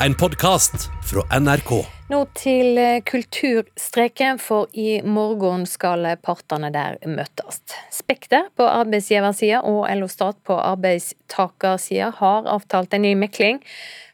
en podkast fra NRK. Nå til kulturstreken, for i morgen skal partene der møtes. Spekter på arbeidsgiversida og LO Stat på arbeidstakersida har avtalt en ny mekling.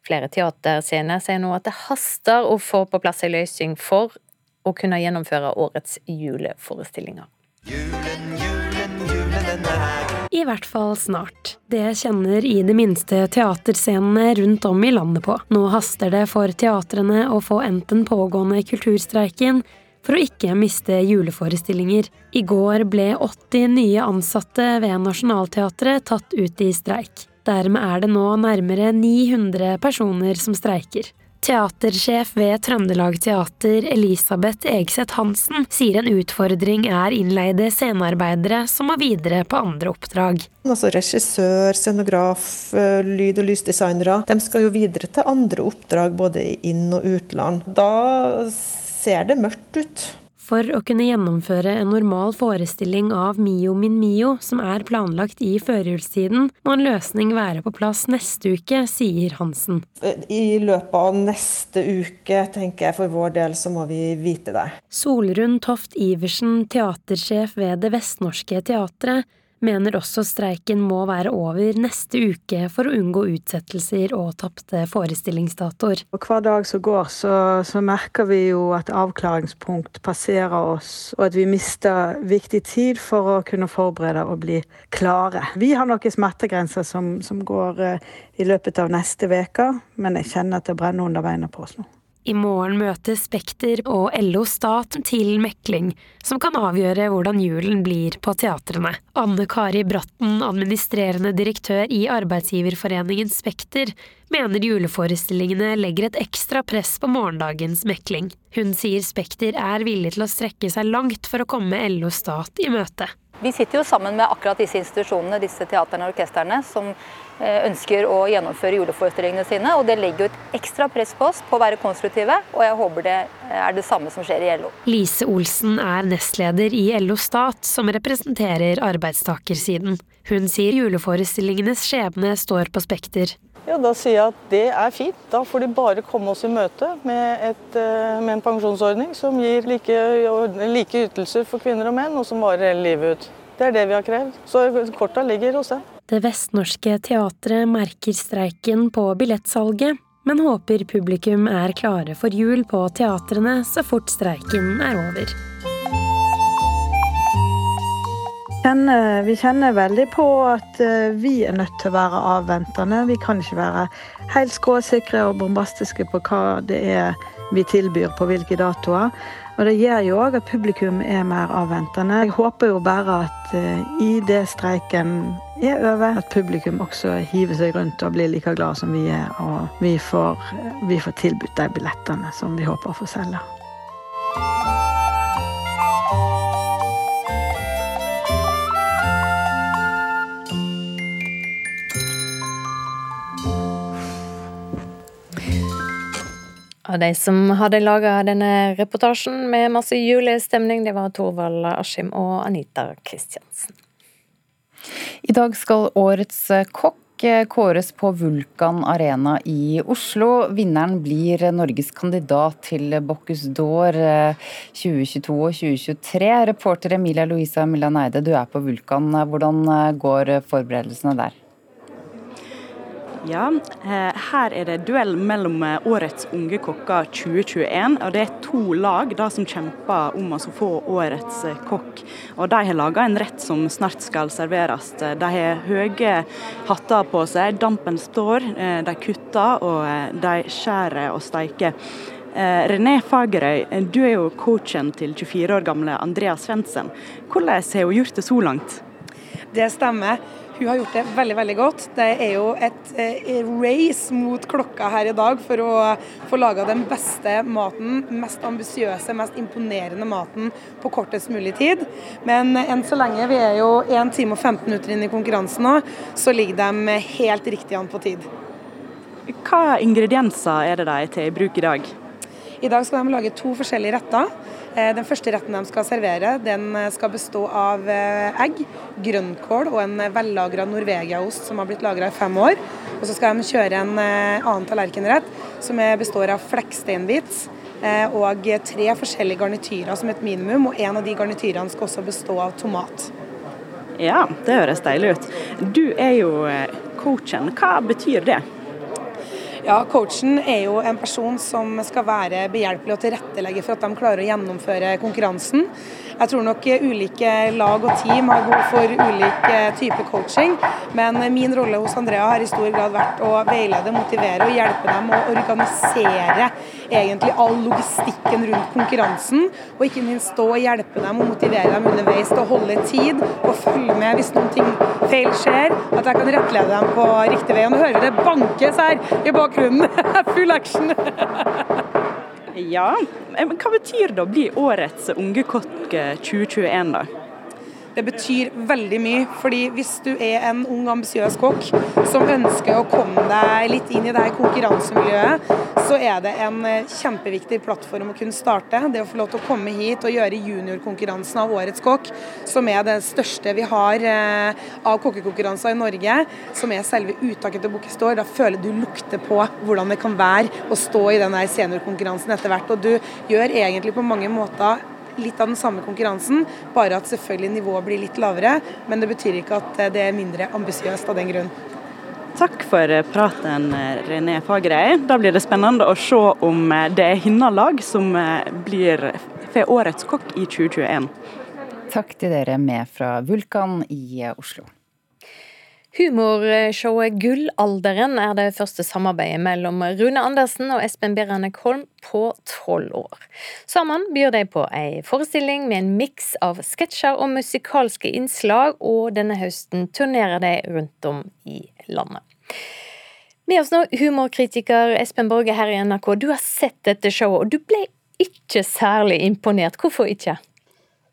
Flere teaterscener sier nå at det haster å få på plass en løsning for å kunne gjennomføre årets juleforestillinger. Julen, julen, julen, den er her. I hvert fall snart. Det kjenner i det minste teaterscenene rundt om i landet på. Nå haster det for teatrene å få endt den pågående kulturstreiken for å ikke miste juleforestillinger. I går ble 80 nye ansatte ved Nationaltheatret tatt ut i streik. Dermed er det nå nærmere 900 personer som streiker. Teatersjef ved Trøndelag Teater, Elisabeth Egseth Hansen, sier en utfordring er innleide scenearbeidere som må videre på andre oppdrag. Altså Regissør, scenograf, eh, lyd- og lysdesignere. De skal jo videre til andre oppdrag både inn- og utland. Da ser det mørkt ut. For å kunne gjennomføre en normal forestilling av Mio min Mio, som er planlagt i førjulstiden, må en løsning være på plass neste uke, sier Hansen. I løpet av neste uke, tenker jeg for vår del, så må vi vite det. Solrun Toft Iversen, teatersjef ved Det Vestnorske Teatret, mener også streiken må være over neste uke for å unngå utsettelser og tapte forestillingsdatoer. Hver dag som går, så, så, merker vi jo at avklaringspunkt passerer oss, og at vi mister viktig tid for å kunne forberede og bli klare. Vi har noen smertegrenser som, som går uh, i løpet av neste uke, men jeg kjenner at det brenner under beina på oss nå. I morgen møter Spekter og LO Stat til mekling, som kan avgjøre hvordan julen blir på teatrene. Anne Kari Bratten, administrerende direktør i arbeidsgiverforeningen Spekter, mener juleforestillingene legger et ekstra press på morgendagens mekling. Hun sier Spekter er villig til å strekke seg langt for å komme LO Stat i møte. Vi sitter jo sammen med akkurat disse institusjonene, disse teaterne og orkestrene, som ønsker å gjennomføre juleforestillingene sine. og Det legger jo et ekstra press på oss på å være konstruktive, og jeg håper det er det samme som skjer i LO. Lise Olsen er nestleder i LO Stat, som representerer arbeidstakersiden. Hun sier juleforestillingenes skjebne står på Spekter. Ja, Da sier jeg at det er fint. Da får de bare komme oss i møte med, et, eh, med en pensjonsordning som gir like, like, ytelser for kvinner og menn, og som varer hele livet ut. Det er det vi har krevd. Så korta ligger hos dem. Det Vestnorske Teatret merker streiken på billettsalget, men håper publikum er klare for jul på teatrene så fort streiken er over kjenner, vi kjenner veldig på at eh, vi er nødt til å være avventende. Vi kan ikke være helt skråsikre og bombastiske på hva det er vi tilbyr på hvilke datoer. Og det gjør jo òg at publikum er mer avventende. Jeg håper jo bare at uh, i det streiken er over, at publikum også hiver seg rundt og blir like glad som vi er. Og vi får, vi får tilbudt de billettene som vi håper å få selge. Og de som hadde laga denne reportasjen med masse julestemning, det var Torvald Askim og Anita Kristiansen. I dag skal årets kokk kåres på Vulkan Arena i Oslo. Vinneren blir Norges kandidat til Bocuse d'Or 2022 eh, og 2023. Reporter Emilia Louisa Millan Eide, du er på Vulkan. Hvordan går forberedelsene der? Ja, eh, her er det duell mellom eh, årets unge kokker 2021. og Det er to lag da, som kjemper om å få årets eh, kokk. Og De har laga en rett som snart skal serveres. De har høye hatter på seg, dampen står, de kutter og de skjærer og steiker. René Fagerøy, du er jo coachen til 24 år gamle Andrea Svendsen. Hvordan har hun gjort det så langt? Det stemmer. Hun har gjort det veldig veldig godt. Det er jo et eh, race mot klokka her i dag for å få laga den beste maten, mest ambisiøse, mest imponerende maten på kortest mulig tid. Men enn så lenge, vi er jo 1 time og 15 minutter inn i konkurransen nå, så ligger de helt riktig an på tid. Hva ingredienser er det de tar i bruk i dag? I dag skal de lage to forskjellige retter. Eh, den første retten de skal servere, den eh, skal bestå av eh, egg, grønnkål og en vellagra Norvegia-ost som har blitt lagra i fem år. Og så skal de kjøre en annen tallerkenrett som består av flekksteinbit og tre forskjellige garnityrer som et minimum. Og en av de garnityrene skal også bestå av tomat. Ja, det høres deilig ut. Du er jo coachen. Hva betyr det? Ja, Coachen er jo en person som skal være behjelpelig og tilrettelegge for at de klarer å gjennomføre konkurransen. Jeg tror nok ulike lag og team har behov for ulik type coaching, men min rolle hos Andrea har i stor grad vært å veilede, motivere og hjelpe dem å organisere egentlig all logistikken rundt konkurransen, og ikke minst stå og hjelpe dem og motivere dem underveis til å holde tid og følge med hvis noen ting feil skjer, at jeg kan rettlede dem på riktig vei. Og nå hører det bankes her i bakgrunnen. Full action! Ja, men Hva betyr det å bli årets unge kokk 2021, da? Det betyr veldig mye. fordi hvis du er en ung, ambisiøs kokk som ønsker å komme deg litt inn i det her konkurransemiljøet, så er det en eh, kjempeviktig plattform å kunne starte. Det å få lov til å komme hit og gjøre juniorkonkurransen av Årets kokk, som er det største vi har eh, av kokkekonkurranser i Norge, som er selve uttaket til Bocuse. Da føler du lukter på hvordan det kan være å stå i den seniorkonkurransen etter hvert. Og du gjør egentlig på mange måter litt av den samme konkurransen, bare at selvfølgelig nivået blir litt lavere. Men det betyr ikke at det er mindre ambisiøst av den grunn. Takk for praten, René Fagerøy. Da blir det spennende å se om det er hennes lag som blir får årets kokk i 2021. Takk til dere med fra Vulkan i Oslo. Humorshowet Gullalderen er det første samarbeidet mellom Rune Andersen og Espen Beranek Holm på tolv år. Sammen byr de på ei forestilling med en miks av sketsjer og musikalske innslag, og denne høsten turnerer de rundt om i landet. Med oss nå humorkritiker Espen Borge her i NRK. Du har sett dette showet, og du ble ikke særlig imponert. Hvorfor ikke?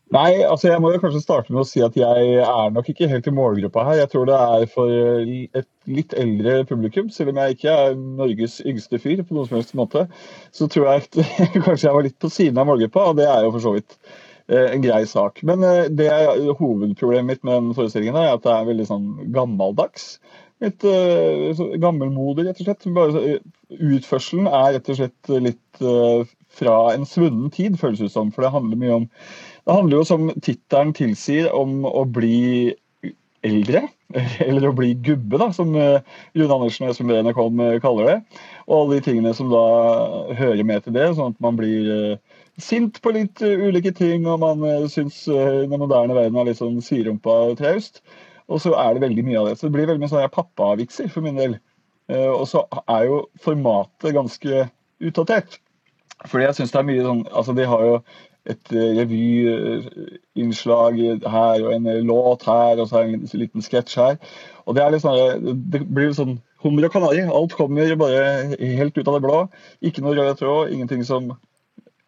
Nei, altså jeg må jo kanskje starte med å si at jeg er nok ikke helt i målgruppa her. Jeg tror det er for et litt eldre publikum, selv om jeg ikke er Norges yngste fyr på noen som helst måte. Så tror jeg at kanskje jeg var litt på siden av målgruppa, og det er jo for så vidt eh, en grei sak. Men eh, det er hovedproblemet mitt med den forestillingen er at det er veldig sånn gammeldags. Litt uh, gammelmodig, rett og slett. Bare, utførselen er rett og slett litt fra en svunnen tid, føles det som. For det handler mye om det handler jo, som tittelen tilsier, om å bli eldre. Eller å bli gubbe, da, som eh, Rune Andersen og Espen Breen eh, kaller det. Og alle de tingene som da hører med til det, sånn at man blir eh, sint på litt ulike ting, og man syns den moderne verden er litt sånn siderumpa traust. Og så er det veldig mye av det. Så det blir veldig mye sånne pappavitser for min del. Og så er jo formatet ganske utdatert. Fordi jeg syns det er mye sånn Altså, de har jo et eh, revyinnslag her og en låt her og så en liten sketsj her. Og Det sånn, det blir sånn hummer og kanari. Alt kommer bare helt ut av det blå. Ikke noe rød tråd, ingenting som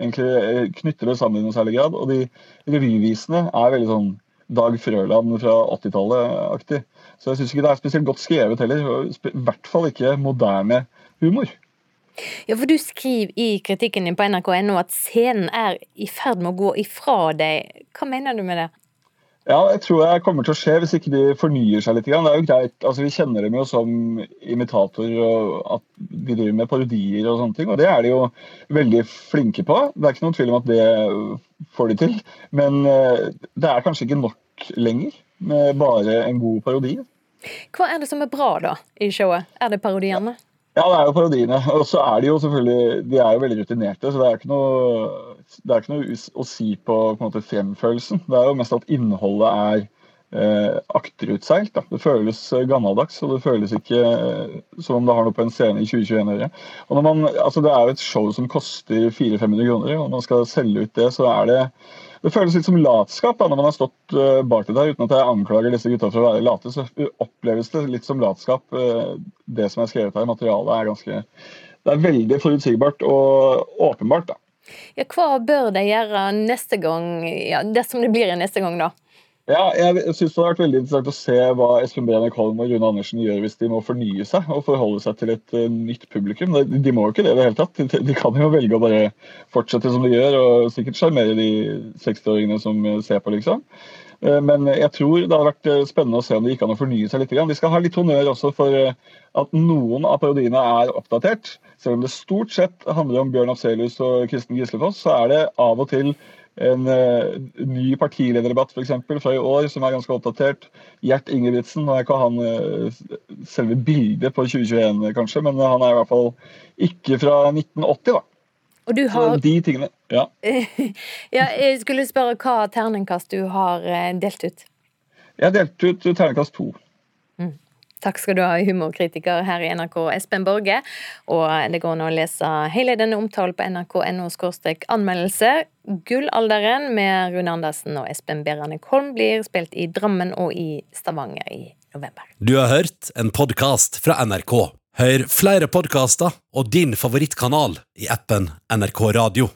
egentlig eh, knytter det sammen i noe særlig grad. Og de revyvisene er veldig sånn Dag Frøland fra 80-tallet-aktig. Så jeg syns ikke det er spesielt godt skrevet heller. I hvert fall ikke moderne humor. Ja, for Du skriver i kritikken din på nrk.no at scenen er i ferd med å gå ifra deg. Hva mener du med det? Ja, jeg tror det kommer til å skje hvis ikke de fornyer seg litt. Det er jo greit, altså Vi kjenner dem jo som imitatorer og at de driver med parodier og sånne ting. Og det er de jo veldig flinke på. Det er ikke noen tvil om at det får de til. Men eh, det er kanskje ikke nok lenger med bare en god parodi. Hva er det som er bra da i showet? Er det parodiene? Ja. Ja, det er jo parodiene. Og så er de jo selvfølgelig de er jo veldig rutinerte, så det er ikke noe, er ikke noe å si på, på måte, fremførelsen. Det er jo mest at innholdet er eh, akterutseilt. Da. Det føles gammeldags, og det føles ikke eh, som om det har noe på en scene i 2021 å gjøre. Altså, det er jo et show som koster 400-500 kroner, og når man skal selge ut det, så er det det føles litt som latskap da, når man har stått uh, bak det der. Uten at jeg anklager disse gutta for å være late, så oppleves det litt som latskap. Uh, det som er skrevet her, materialet er ganske Det er veldig forutsigbart og åpenbart, da. Ja, hva bør de gjøre neste gang, ja, dersom det blir neste gang, da? Ja, jeg synes Det har vært veldig interessant å se hva Espen Brenek Holm og Rune Andersen gjør hvis de må fornye seg og forholde seg til et uh, nytt publikum. De, de, må jo ikke det i det hele tatt. De, de, kan jo velge å bare fortsette som de gjør og sikkert sjarmere de 60-åringene som uh, ser på, liksom. Eh, Men jeg tror det hadde vært eh, spennende å se om det gikk an å fornye seg litt. Vi skal ha litt honnør også for eh, at noen av parodiene er oppdatert. Selv om det stort sett handler om Bjørn Afselius og Kristen Gislefoss, så er det av og til en uh, ny partilederdebatt for eksempel, fra i år som er ganske oppdatert. Gjert Ingebrigtsen, nå er ikke han uh, selve bildet på 2021 kanskje, men han er i hvert fall ikke fra 1980, da. Og du har Så de tingene, ja. Ja, jeg skulle spørre hva terningkast du har eh, delt ut. Jeg delte ut terningkast to. Takk skal du ha, humorkritiker her i NRK, Espen Borge. Og det går an å lese hele denne omtalen på nrk.no anmeldelse. Gullalderen med Rune Andersen og Espen Beranek Holm blir spilt i Drammen og i Stavanger i november. Du har hørt en podkast fra NRK. Hør flere podkaster og din favorittkanal i appen NRK Radio.